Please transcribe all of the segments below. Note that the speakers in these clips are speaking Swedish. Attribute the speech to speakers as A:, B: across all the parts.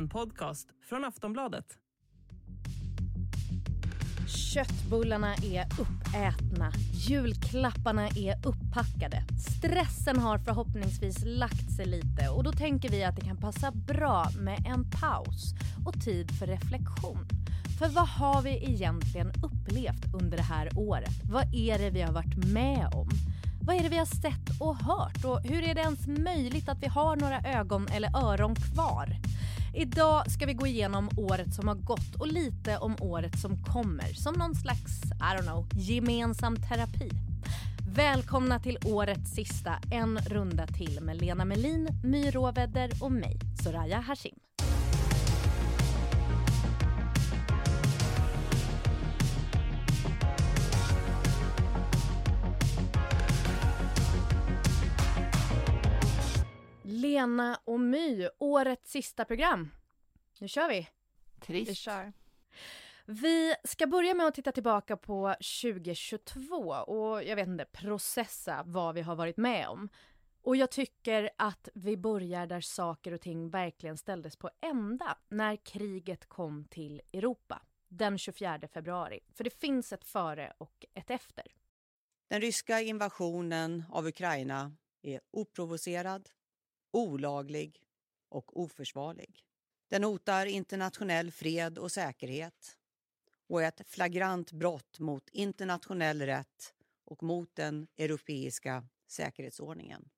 A: En podcast från Aftonbladet.
B: Köttbullarna är uppätna, julklapparna är uppackade. Stressen har förhoppningsvis lagt sig lite och då tänker vi att det kan passa bra med en paus och tid för reflektion. För vad har vi egentligen upplevt under det här året? Vad är det vi har varit med om? Vad är det vi har sett och hört? Och hur är det ens möjligt att vi har några ögon eller öron kvar? Idag ska vi gå igenom året som har gått och lite om året som kommer som någon slags, I don't know, gemensam terapi. Välkomna till årets sista En runda till med Lena Melin, My Råvedder och mig, Soraya Hashim. Lena och My, årets sista program. Nu kör vi!
C: Trist.
D: Vi kör.
B: Vi ska börja med att titta tillbaka på 2022 och jag vet inte, processa vad vi har varit med om. Och jag tycker att vi börjar där saker och ting verkligen ställdes på ända när kriget kom till Europa den 24 februari. För det finns ett före och ett efter.
C: Den ryska invasionen av Ukraina är oprovocerad, olaglig och oförsvarlig. Den hotar internationell fred och säkerhet och är ett flagrant brott mot internationell rätt och mot den europeiska säkerhetsordningen.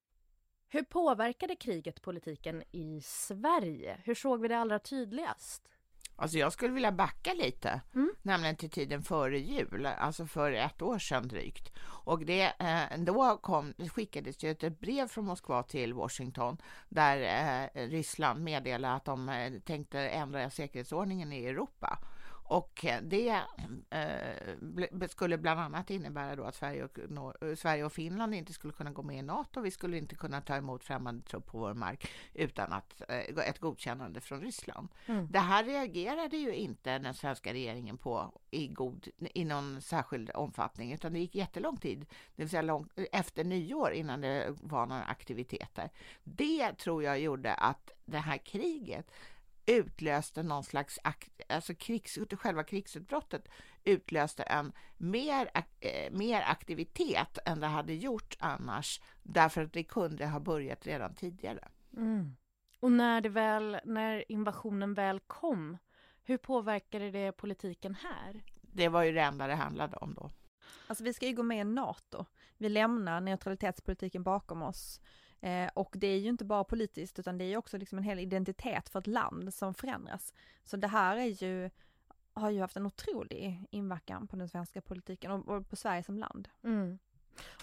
B: Hur påverkade kriget politiken i Sverige? Hur såg vi det allra tydligast?
D: Alltså jag skulle vilja backa lite,
B: Mm.
D: nämligen till tiden före jul, alltså för ett år sedan drygt. Och det, eh, då kom, det skickades ju ett brev från Moskva till Washington där eh, Ryssland meddelade att de eh, tänkte ändra säkerhetsordningen i Europa. Och eh, det eh, skulle bland annat innebära då att Sverige och, Nor- Sverige och Finland inte skulle kunna gå med i NATO. Vi skulle inte kunna ta emot främmande trupp på vår mark utan att, eh, ett godkännande från Ryssland.
B: Mm.
D: Det här reagerade ju inte den svenska regeringen på i, god, i någon särskild omfattning, utan det gick jättelång tid, det vill säga lång, efter nyår innan det var några aktiviteter. Det tror jag gjorde att det här kriget utlöste någon slags, akt, alltså krigs, själva krigsutbrottet utlöste en mer, eh, mer aktivitet än det hade gjort annars, därför att det kunde ha börjat redan tidigare.
B: Mm. Och när, det väl, när invasionen väl kom, hur påverkade det politiken här?
D: Det var ju det enda det handlade om då.
E: Alltså vi ska ju gå med i NATO. Vi lämnar neutralitetspolitiken bakom oss. Eh, och det är ju inte bara politiskt utan det är ju också liksom en hel identitet för ett land som förändras. Så det här är ju, har ju haft en otrolig inverkan på den svenska politiken och, och på Sverige som land.
B: Mm.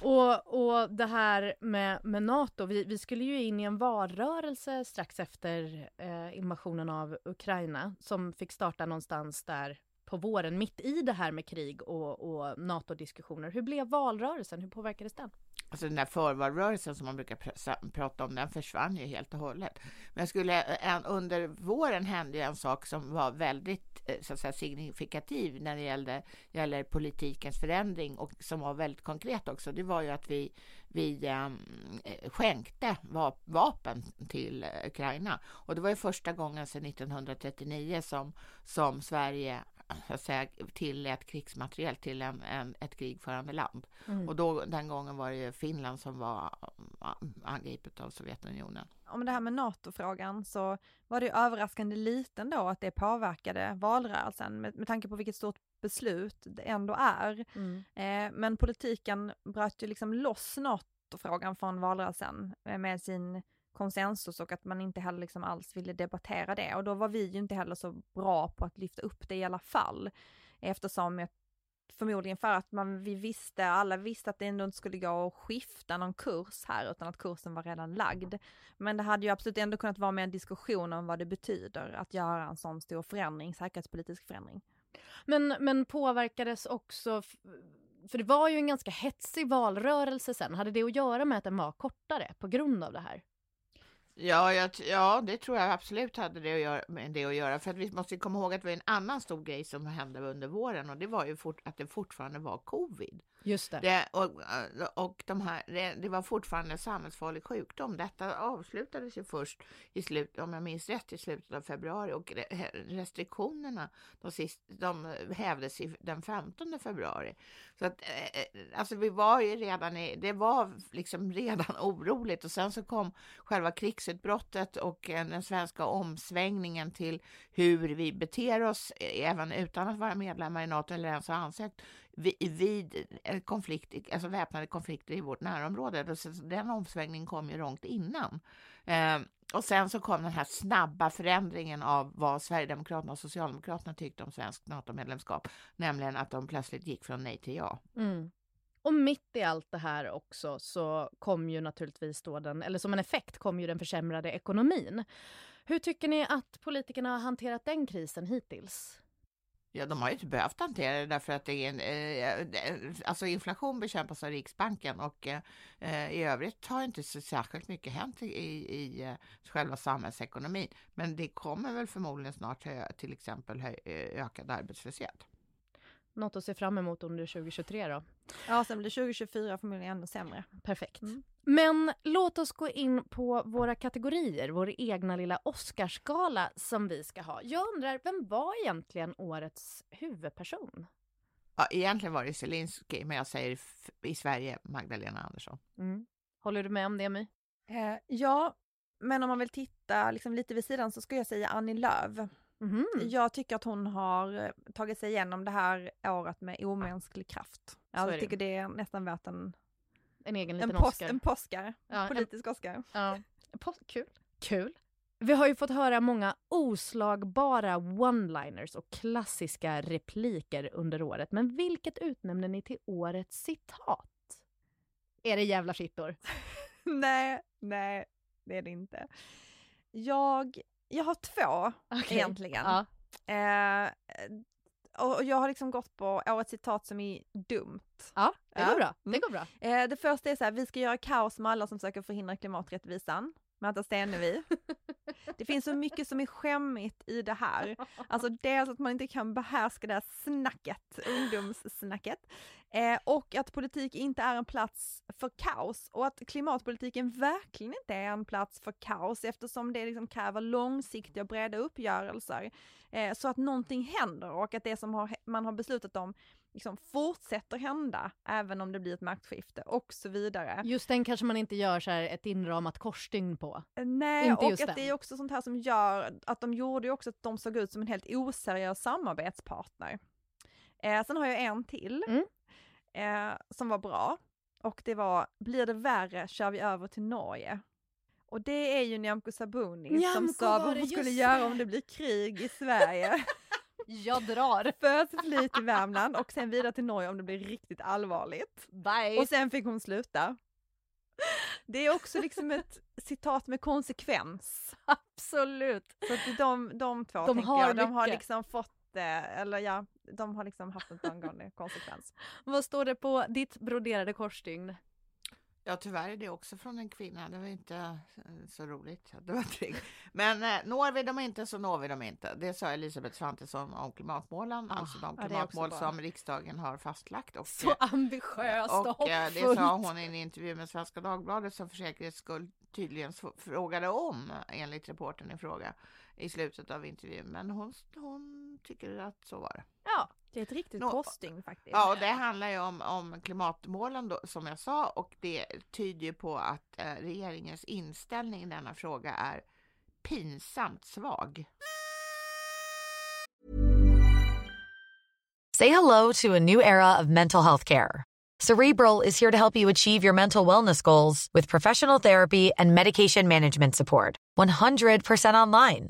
B: Och, och det här med, med Nato, vi, vi skulle ju in i en valrörelse strax efter eh, invasionen av Ukraina som fick starta någonstans där på våren, mitt i det här med krig och, och NATO-diskussioner. Hur blev valrörelsen? Hur påverkades den?
D: Alltså den där förvalrörelsen som man brukar pr prata om, den försvann ju helt och hållet. Men skulle, eh, en, under våren hände ju en sak som var väldigt eh, så att säga, signifikativ när det gällde, gäller politikens förändring och som var väldigt konkret också. Det var ju att vi, vi äm, skänkte vapen till Ukraina. Och det var ju första gången sedan 1939 som, som Sverige att säga, tillät krigsmateriel till en, en, ett krigförande land. Och då, den gången var det ju Finland som var angripet av Sovjetunionen.
E: Om det här med NATO-frågan så var det ju överraskande liten då att det påverkade valrörelsen med, med tanke på vilket stort beslut det ändå är. Eh, men politiken bröt ju liksom loss NATO-frågan från valrörelsen eh, med sin konsensus och att man inte heller liksom alls ville debattera det och då var vi ju inte heller så bra på att lyfta upp det i alla fall eftersom jag förmodligen för att man, vi visste, alla visste att det ändå inte skulle gå att skifta någon kurs här utan att kursen var redan lagd. Men det hade ju absolut ändå kunnat vara med en diskussion om vad det betyder att göra en sån stor förändring, säkerhetspolitisk förändring.
B: Men, men påverkades också, för det var ju en ganska hetsig valrörelse sen, hade det att göra med att den var kortare på grund av det här?
D: Ja, jag, ja, det tror jag absolut hade det att göra, med det att göra. För att vi måste komma ihåg att det var en annan stor grej som hände under våren och det var ju fort, att det fortfarande var covid.
B: Just det.
D: Det, och, eh, och de här, det, det, var fortfarande samhällsfarlig sjukdom. Detta avslutades ju först i slut, om jag minns rätt, i slutet av februari och restriktionerna de, sist, de hävdes i, den 15 februari. Så att, eh, eh, alltså vi var ju redan i, det var liksom redan oroligt och sen så kom själva krigsutbrottet och den svenska omsvängningen till hur vi beter oss även utan att vara medlemmar i NATO eller ens ha ansökt vid konflikt, alltså väpnade konflikter i vårt närområde. Den omsvängningen kom ju långt innan. Ehm, och sen så kom den här snabba förändringen av vad Sverigedemokraterna och Socialdemokraterna tyckte om svenskt NATO-medlemskap, nämligen att de plötsligt gick från nej till ja.
B: Mm. Och mitt i allt det här också så kom ju naturligtvis då den, eller som en effekt kom ju den försämrade ekonomin. Hur tycker ni att politikerna har hanterat den krisen hittills?
D: Ja, de har ju inte behövt hantera det därför att det är en, eh, alltså inflation bekämpas av Riksbanken och eh, i övrigt har inte så särskilt mycket hänt i, i i eh, själva samhällsekonomin. Men det kommer väl förmodligen snart till exempel eh, ökad arbetslöshet.
B: Något att se fram emot under 2023 då?
E: Ja, sen blir 2024 förmodligen ännu sämre.
B: Perfekt. Mm. Men låt oss gå in på våra kategorier, vår egna lilla Oscarsgala som vi ska ha. Jag undrar, vem var egentligen årets huvudperson?
D: Ja, egentligen var det Zelensky, men jag säger i Sverige Magdalena Andersson.
B: Mm. Håller du med om det, My?
E: Eh, ja, men om man vill titta liksom lite vid sidan så ska jag säga Annie Lööf. Mm. Jag tycker att hon har eh, tagit sig igenom det här året med omänsklig kraft. Jag tycker det är nästan värt en,
B: en egen liten
E: en
B: post, Oscar.
E: En påskar, ja, politisk en, Oscar.
B: Ja. Kul. Kul. Vi har ju fått höra många oslagbara one-liners och klassiska repliker under året. Men vilket utnämner ni till årets citat? Är det jävla fittor?
E: nej, nej, det är det inte. Jag jag har två okay. egentligen. Ja. Eh, och jag har liksom gått på årets citat som är dumt.
B: Ja, det går bra. Det, går bra.
E: Eh, det första är så här, vi ska göra kaos med alla som försöker förhindra klimaträttvisan. Märta Stenevi. Det finns så mycket som är skämmigt i det här. Alltså dels att man inte kan behärska det här snacket, ungdomssnacket. Eh, och att politik inte är en plats för kaos och att klimatpolitiken verkligen inte är en plats för kaos eftersom det liksom kräver långsiktiga och breda uppgörelser. Eh, så att någonting händer och att det som har, man har beslutat om liksom fortsätter hända även om det blir ett maktskifte och så vidare.
B: Just den kanske man inte gör så ett inramat korsstygn på.
E: Eh, nej, inte och att den. det är också sånt här som gör att de gjorde ju också att de såg ut som en helt oseriös samarbetspartner. Eh, sen har jag en till mm. Eh, som var bra och det var blir det värre kör vi över till Norge. Och det är ju Nyamko Sabuni Nyamko som sa vad hon skulle göra om det blir krig i Sverige.
B: Jag drar.
E: Först flyt till Värmland och sen vidare till Norge om det blir riktigt allvarligt.
B: Bye.
E: Och sen fick hon sluta. Det är också liksom ett citat med konsekvens.
B: Absolut.
E: Så att de, de två de har jag, de har liksom fått det, eller ja, de har liksom haft en angående konsekvens.
B: Vad står det på ditt broderade korsstygn?
D: Ja, tyvärr är det också från en kvinna. Det var inte eh, så roligt. Det var trygg. Men eh, når vi dem inte så når vi dem inte. Det sa Elisabeth Svantesson om klimatmålen, ah, alltså de klimatmål som riksdagen har fastlagt.
B: Och, så ambitiöst och,
D: och eh, det sa hon i en intervju med Svenska Dagbladet som för säkerhets skull tydligen frågade om, enligt reporten i fråga, i slutet av intervjun. Men hon, hon tycker att så var det.
E: Ja, det är ett riktigt no, posting faktiskt.
D: Ja, och det handlar ju om, om klimatmålen då, som jag sa och det tyder ju på att eh, regeringens inställning i denna fråga är pinsamt svag.
F: Say hello to a new era of mental health care. Cerebral is here to help you achieve your mental wellness goals with professional therapy and medication management support. 100% online.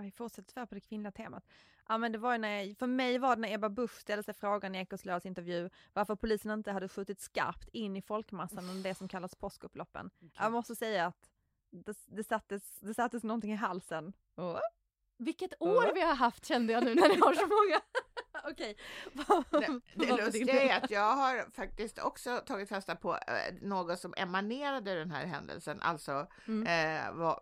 E: Vi fortsätter tyvärr på det kvinnliga temat. Ja, men det var när jag, för mig var det när Ebba Busch ställde sig frågan i Ekots intervju varför polisen inte hade skjutit skarpt in i folkmassan under det som kallas påskupploppen. Okay. Jag måste säga att det, det, sattes, det sattes någonting i halsen. Oh.
B: Vilket år vi har haft kände jag nu när ni har så många. Okej.
D: Det, det lustiga är att jag har faktiskt också tagit fasta på eh, något som emanerade den här händelsen, alltså mm. eh, var,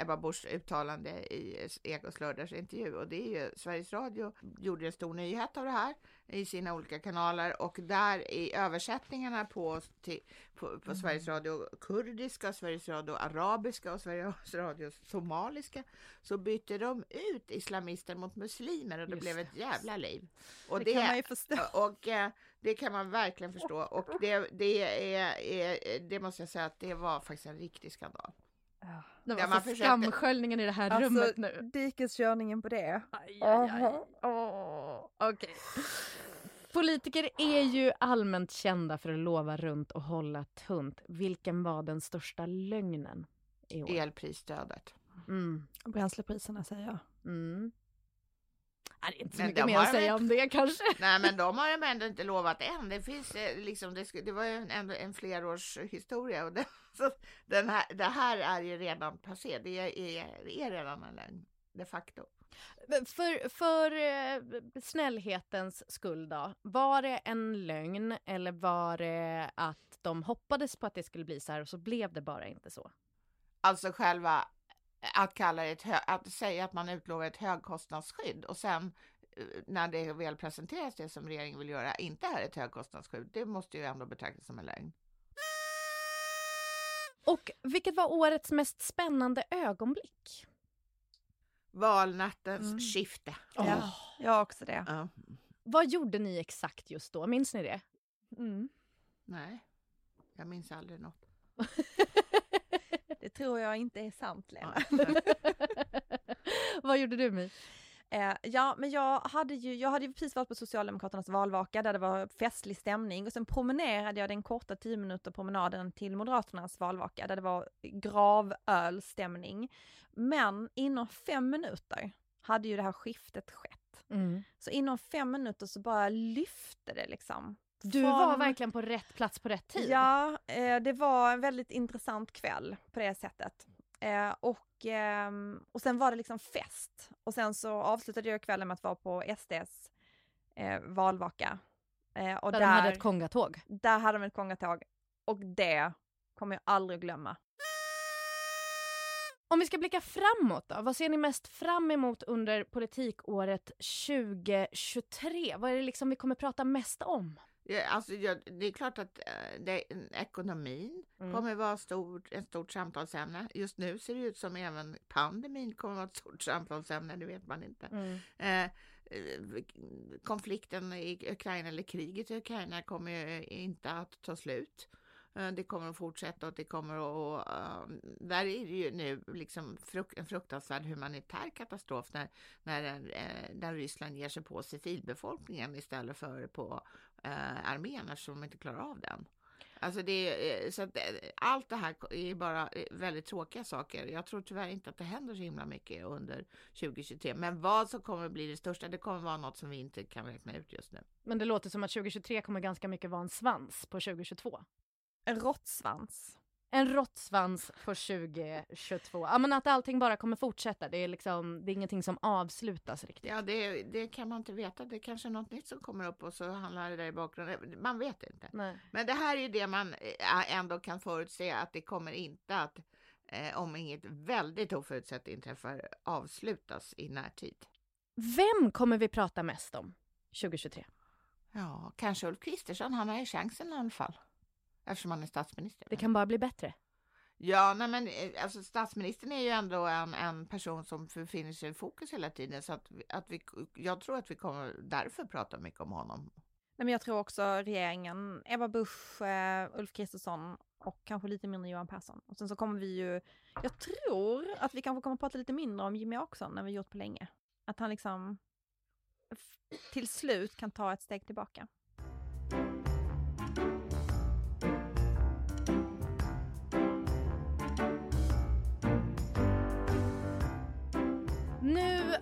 D: Ebba Buschs uttalande i Ekots lördagsintervju och det är ju Sveriges Radio gjorde en stor nyhet av det här i sina olika kanaler och där i översättningarna på, till, på, på mm. Sveriges Radio kurdiska, Sveriges Radio arabiska och Sveriges Radio somaliska så bytte de ut islamister mot muslimer och det Just blev ett jävla liv.
E: Och det, det kan man ju förstå.
D: Och, eh, det kan man verkligen förstå och det, det, är, är, det måste jag säga att det var faktiskt en riktig skandal.
B: Det var ja, alltså skamsköljningen i det här alltså, rummet nu.
E: Dikeskörningen på det.
B: Aj, aj, aj. Oh, okay. Politiker är ju allmänt kända för att lova runt och hålla tunt. Vilken var den största lögnen i år?
D: Elprisstödet.
E: Mm. Bränslepriserna säger jag. Mm.
B: Det är inte så men mycket mer att säga om det kanske.
D: Nej, men de har de ändå inte lovat än. Det finns eh, liksom, det, det var ju en, en flerårshistoria och det, så den här, det här är ju redan passé. Det är, är, är redan en lögn de facto.
B: För, för eh, snällhetens skull då, var det en lögn eller var det att de hoppades på att det skulle bli så här och så blev det bara inte så?
D: Alltså själva att kalla ett att säga att man utlovar ett högkostnadsskydd och sen eh, när det väl presenteras det som regeringen vill göra inte är ett högkostnadsskydd, det måste ju ändå betraktas som en lögn.
B: Och vilket var årets mest spännande ögonblick?
D: Valnattens mm. skifte.
E: Oh. Ja, jag också det.
D: Ja.
B: Vad gjorde ni exakt just då? Minns ni det?
D: Mm. Nej, jag minns aldrig något.
E: det tror jag inte är sant, Lena.
B: Vad gjorde du, My?
E: Eh, ja, men jag hade ju, jag hade ju precis varit på Socialdemokraternas valvaka där det var festlig stämning och sen promenerade jag den korta 10 minuter promenaden till Moderaternas valvaka där det var gravölstämning. Men inom fem minuter hade ju det här skiftet skett. Mm. Så inom fem minuter så bara lyfte det liksom.
B: Du var verkligen på rätt plats på rätt tid.
E: Ja, eh, det var en väldigt intressant kväll på det sättet. Eh, och, eh, och sen var det liksom fest. Och sen så avslutade jag kvällen med att vara på SDs eh, valvaka.
B: Eh, och där, där de hade ett kongatåg.
E: Där hade de ett kongatåg. Och det kommer jag aldrig glömma.
B: Om vi ska blicka framåt då, vad ser ni mest fram emot under politikåret 2023? Vad är det liksom vi kommer prata mest om?
D: Alltså, det är klart att äh, det, ekonomin mm. kommer vara stor, ett stort samtalsämne. Just nu ser det ut som även pandemin kommer vara ett stort samtalsämne, det vet man inte. Mm. Eh, eh konflikten i Ukraina eller kriget i Ukraina kommer inte att ta slut. Eh, det kommer att fortsätta och det kommer att... Ehm, där är det ju nu liksom en fruktansvärd humanitär katastrof när, när, eh, när Ryssland ger sig på civilbefolkningen istället för på eh, armén eftersom de inte klarar av den. Alltså det, så att, allt det här är bara väldigt tråkiga saker. Jag tror tyvärr inte att det händer så himla mycket under 2023. Men vad som kommer att bli det största, det kommer att vara något som vi inte kan räkna ut just nu.
B: Men det låter som att 2023 kommer ganska mycket vara en svans på 2022.
E: En råttsvans.
B: En råttsvans på 2022. Ja men att allting bara kommer fortsätta. Det är liksom, det är ingenting som avslutas riktigt.
D: Ja det, det kan man inte veta. Det är kanske är något nytt som kommer upp och så handlar det där i bakgrunden. Man vet inte.
B: Nej.
D: Men det här är det man eh, ändå kan förutse att det kommer inte att, eh, om inget väldigt oförutsett inträffar, avslutas i närtid.
B: Vem kommer vi prata mest om 2023?
D: Ja, kanske Ulf Kristersson. Han har ju chansen i alla fall. Eftersom han är statsminister.
B: Det kan bara bli bättre.
D: Ja, nej men eh, alltså statsministern är ju ändå en, en person som befinner sig i fokus hela tiden så att, att vi, jag tror att vi kommer därför prata mycket om honom.
E: Nej, men jag tror också regeringen, Ebba Busch, eh, Ulf Kristersson och kanske lite mindre Johan Persson. Och sen så kommer vi ju, jag tror att vi kanske kommer prata lite mindre om Jimmy Åkesson än vi gjort på länge. Att han liksom till slut kan ta ett steg tillbaka.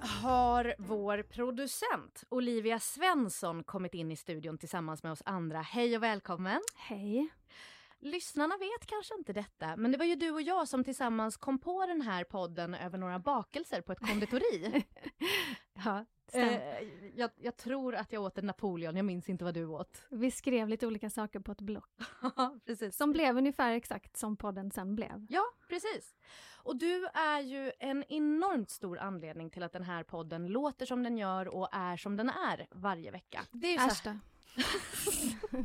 B: Har vår producent Olivia Svensson kommit in i studion tillsammans med oss andra. Hej och välkommen!
G: Hej!
B: Lyssnarna vet kanske inte detta, men det var ju du och jag som tillsammans kom på den här podden över några bakelser på ett konditori.
G: ja,
B: eh, jag, jag, tror att jag åt en Napoleon, jag minns inte vad du åt.
G: Vi skrev lite olika saker på ett block. precis. Som blev ungefär exakt som podden sen blev.
B: Ja, precis. Och du är ju en enormt stor anledning till att den här podden låter som den gör och är som den är varje vecka.
G: Det är ju så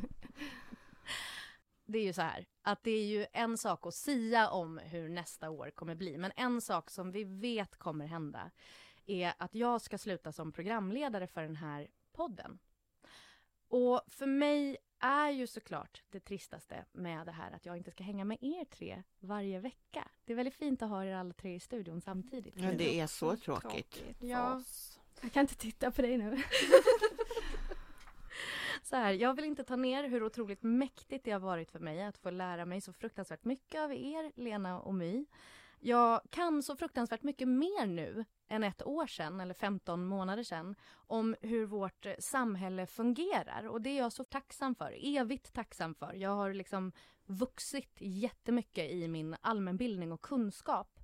B: det är ju så här att det är ju en sak att sia om hur nästa år kommer bli, men en sak som vi vet kommer hända är att jag ska sluta som programledare för den här podden. Och för mig är ju såklart det tristaste med det här att jag inte ska hänga med er tre varje vecka. Det är väldigt fint att ha er alla tre i studion samtidigt.
D: Ja, det är så tråkigt. tråkigt
G: ja. Jag kan inte titta på dig nu.
B: så här, jag vill inte ta ner hur otroligt mäktigt det har varit för mig att få lära mig så fruktansvärt mycket av er, Lena och My. Jag kan så fruktansvärt mycket mer nu än ett år sedan eller 15 månader sedan om hur vårt eh, samhälle fungerar och det är jag så tacksam för, evigt tacksam för. Jag har liksom vuxit jättemycket i min allmänbildning och kunskap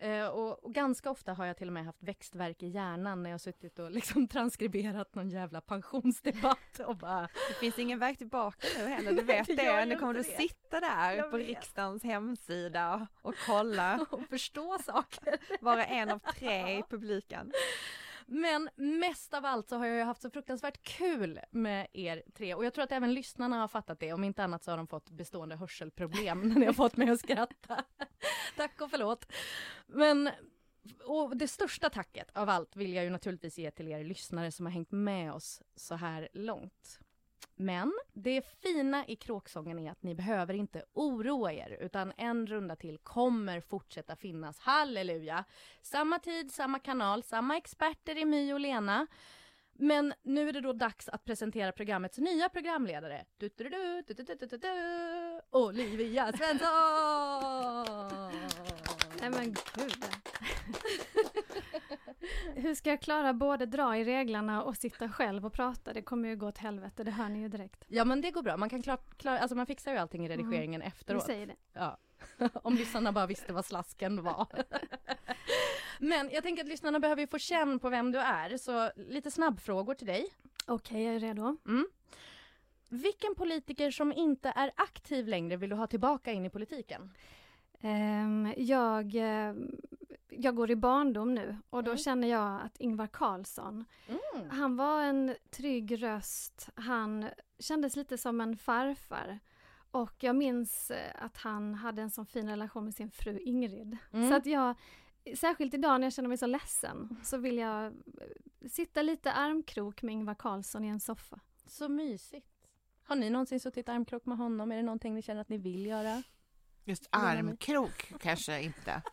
B: Eh, och, och, ganska ofta har jag till och med haft växtverk i hjärnan när jag suttit och liksom transkriberat någon jävla pensionsdebatt och bara...
E: Det finns ingen väg tillbaka nu heller, du vet det. Nu kommer du sitta där jag på vet. riksdagens hemsida och kolla.
B: och förstå saker.
E: Vara en av tre i publiken.
B: Men mest av allt så har jag haft så fruktansvärt kul med er tre och jag tror att även lyssnarna har fattat det. Om inte annat så har de fått bestående hörselproblem när ni har fått mig att skratta. Tack och förlåt. Men och det största tacket av allt vill jag ju naturligtvis ge till er lyssnare som har hängt med oss så här långt. Men det fina i kråksången är att ni behöver inte oroa er utan en runda till kommer fortsätta finnas. Halleluja! Samma tid, samma kanal, samma experter i My och Lena. Men nu är det då dags att presentera programmets nya programledare. Du, du, du, du, du, du, du, du, Olivia Svensson!
G: Nej men gud. Hur ska jag klara både dra i reglarna och sitta själv och prata? Det kommer ju gå åt helvete, det hör ni ju direkt.
B: Ja men det går bra, man kan klara, klara alltså man fixar ju allting i mm. redigeringen mm. efteråt.
G: Vi säger det.
B: Ja. Om lyssnarna bara visste vad slasken var. men jag tänker att lyssnarna behöver ju få känn på vem du är, så lite snabbfrågor till dig.
G: Okej, okay, jag är redo.
B: Mm. Vilken politiker som inte är aktiv längre vill du ha tillbaka in i politiken?
G: Um, jag uh, jag går i barndom nu och då mm. känner jag att Ingvar Carlsson, mm. han var en trygg röst, han kändes lite som en farfar. Och jag minns eh, att han hade en sån fin relation med sin fru Ingrid. Mm. Så att jag, särskilt idag när jag känner mig så ledsen, så vill jag eh, sitta lite armkrok med Ingvar Carlsson i en soffa.
B: Så mysigt. Har ni någonsin suttit armkrok med honom? Är det någonting ni känner att ni vill göra?
D: Just armkrok kanske inte.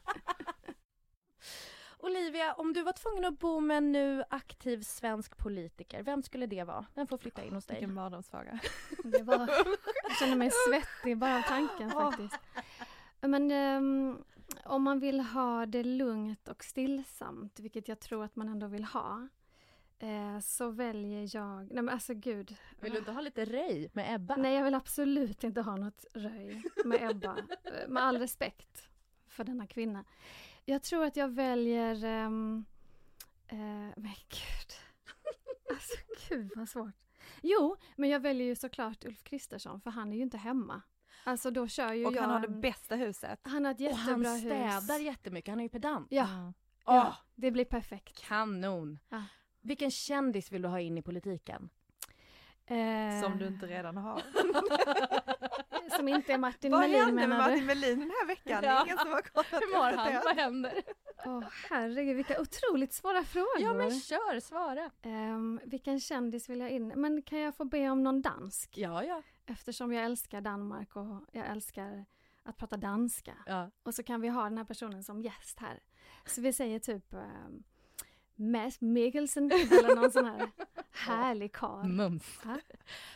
B: Olivia, om du var tvungen att bo med en nu aktiv svensk politiker, vem skulle det vara? Vem får flytta in hos dig?
E: Vilken mardrömsfråga.
G: jag känner mig svettig bara av tanken faktiskt. Men um, om man vill ha det lugnt och stillsamt, vilket jag tror att man ändå vill ha, eh, så väljer jag, nej men alltså gud.
B: Vill du inte ha lite röj med Ebba?
G: Nej, jag vill absolut inte ha något röj med Ebba. Eh, med all respekt för denna kvinna. Jag tror att jag väljer... Um, uh, men gud. alltså gud vad svårt. Jo, men jag väljer ju såklart Ulf Kristersson för han är ju inte hemma. Alltså då kör ju
E: och
G: jag...
E: han har det bästa huset.
G: Han har ett jättebra hus. Och han
B: städar hus. jättemycket, han är ju pedant.
G: Ja. Mm. ja, det blir perfekt.
B: Kanon. Ja. Vilken kändis vill du ha in i politiken?
E: Eh... Som du inte redan har.
G: som inte är Martin
E: Vad
G: Melin
E: hände med
G: menar
E: Martin
G: du?
E: Melin den här veckan? Det
B: Ja.
E: är ingen som har kollat
B: Hur mår han? Vad händer?
G: Åh herregud vilka otroligt svåra frågor.
B: Ja men kör, svara.
G: Ehm, vilken kändis vill jag in? Men kan jag få be om någon dansk?
B: Ja, ja.
G: Eftersom jag älskar Danmark och jag älskar att prata danska.
B: ja.
G: Och så kan vi ha den här personen som gäst här. Så vi säger typ um, Mads Mikkelsen eller någon sån här härlig karl.
B: Mums.
G: Ja.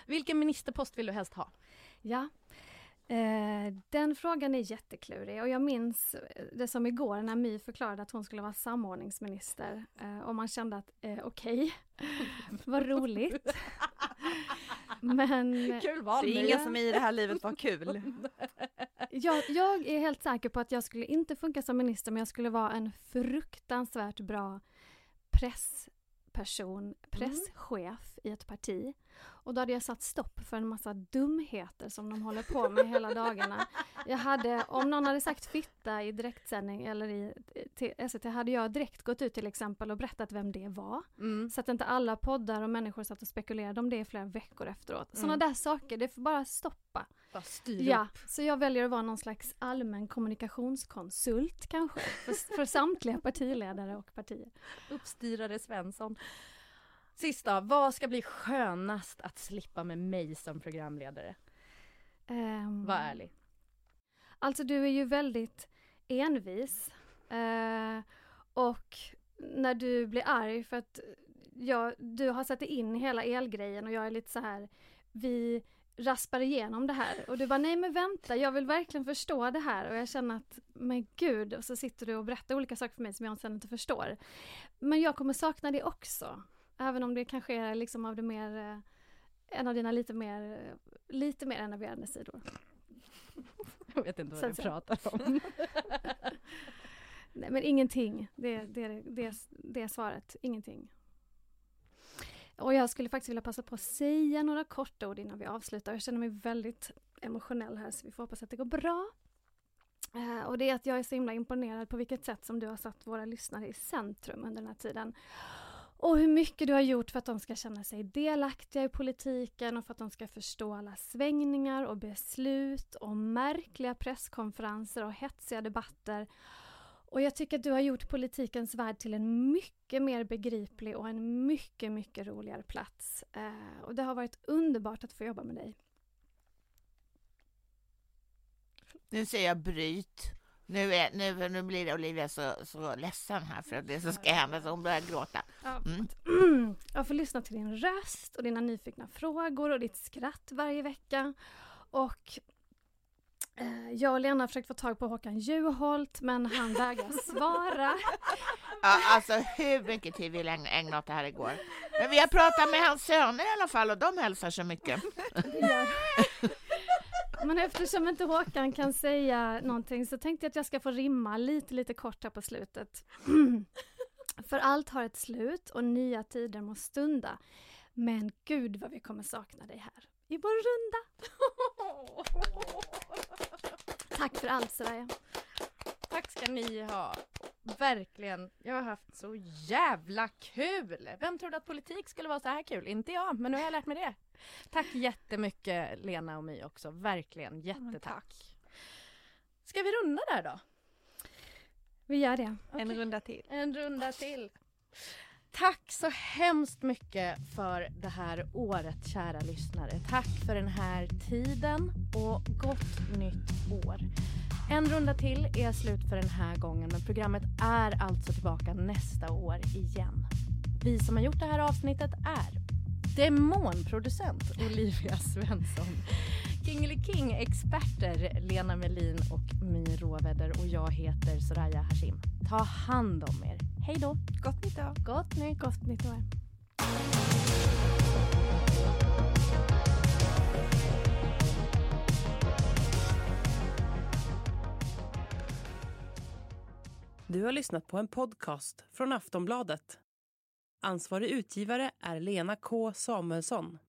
B: Vilken ministerpost vill du helst ha?
G: Ja. Eh, den frågan är jätteklurig och jag minns det som igår när My förklarade att hon skulle vara samordningsminister eh, och man kände att eh, okej, vad roligt. Men
B: Kul val.
E: Det är ingen som i det här livet var kul.
G: jag, jag är helt säker på att jag skulle inte funka som minister men jag skulle vara en fruktansvärt bra pressperson, presschef i ett parti. Och då hade jag satt stopp för en massa dumheter som de håller på med hela dagarna. Jag hade, om någon hade sagt fitta i direktsändning eller i SVT hade jag direkt gått ut till exempel och berättat vem det var.
B: Mm.
G: Så att inte alla poddar och människor satt och spekulerade om det i flera veckor efteråt. Sådana
B: Mm.
G: där saker, det får bara stoppa.
B: Bara styr
G: Ja,
B: upp.
G: så jag väljer att vara någon slags allmän kommunikationskonsult kanske. För, för samtliga partiledare och partier.
B: Uppstyrare Svensson. Sista, vad ska bli skönast att slippa med mig som programledare?
G: Um,
B: Var ärlig.
G: Alltså du är ju väldigt envis. Eh, och när du blir arg för att jag, du har satt in hela elgrejen och jag är lite så här, vi raspar igenom det här och du bara nej men vänta jag vill verkligen förstå det här och jag känner att men gud och så sitter du och berättar olika saker för mig som jag sen inte förstår. Men jag kommer sakna det också. Även om det kanske är liksom av det mer, eh, en av dina lite mer, lite mer enerverande sidor.
B: Jag vet inte vad du pratar om.
G: Nej men ingenting. Det, det, det, det är svaret. Ingenting. Och jag skulle faktiskt vilja passa på att säga några korta ord innan vi avslutar. Jag känner mig väldigt emotionell här så vi får hoppas att det går bra. Eh, och det är att jag är så himla imponerad på vilket sätt som du har satt våra lyssnare i centrum under den här tiden. Och hur mycket du har gjort för att de ska känna sig delaktiga i politiken och för att de ska förstå alla svängningar och beslut och märkliga presskonferenser och hetsiga debatter. Och jag tycker att du har gjort politikens värld till en mycket mer begriplig och en mycket, mycket roligare plats. Eh, och det har varit underbart att få jobba med dig.
D: Nu säger jag bryt. Nu, är, nu, nu blir Olivia så, så ledsen här för att det så ska hända så hon börjar gråta. Mm.
G: Jag får lyssna till din röst och dina nyfikna frågor och ditt skratt varje vecka. Och jag och Lena har försökt få tag på Håkan Juholt men han vägrar svara.
D: Ja, alltså hur mycket tid vi ägn- ägnade åt det här igår. Men vi har pratat med hans söner i alla fall och de hälsar så mycket.
G: Men eftersom inte Håkan kan säga någonting så tänkte jag att jag ska få rimma lite, lite kort här på slutet. För allt har ett slut och nya tider må stunda. Men gud vad vi kommer sakna dig här i vår runda. Tack för allt Soraya.
B: Tack ska ni ha. Verkligen. Jag har haft så jävla kul. Vem trodde att politik skulle vara så här kul? Inte jag, men nu har jag lärt mig det. Tack jättemycket Lena och My också. Verkligen jättetack. Ska vi runda där då?
G: Vi gör det.
E: En runda till.
B: En runda till. Tack så hemskt mycket för det här året kära lyssnare. Tack för den här tiden och gott nytt år. En runda till är slut för den här gången men programmet är alltså tillbaka nästa år igen. Vi som har gjort det här avsnittet är Demonproducent Olivia Svensson. King-experter Lena Melin och My Råväder och jag heter Soraya Hashim. Ta hand om er. Hej då!
E: Gott nytt år.
B: Gott nytt!
G: Gott nytt år.
A: Du har lyssnat på en podcast från Aftonbladet. Ansvarig utgivare är Lena K Samuelsson.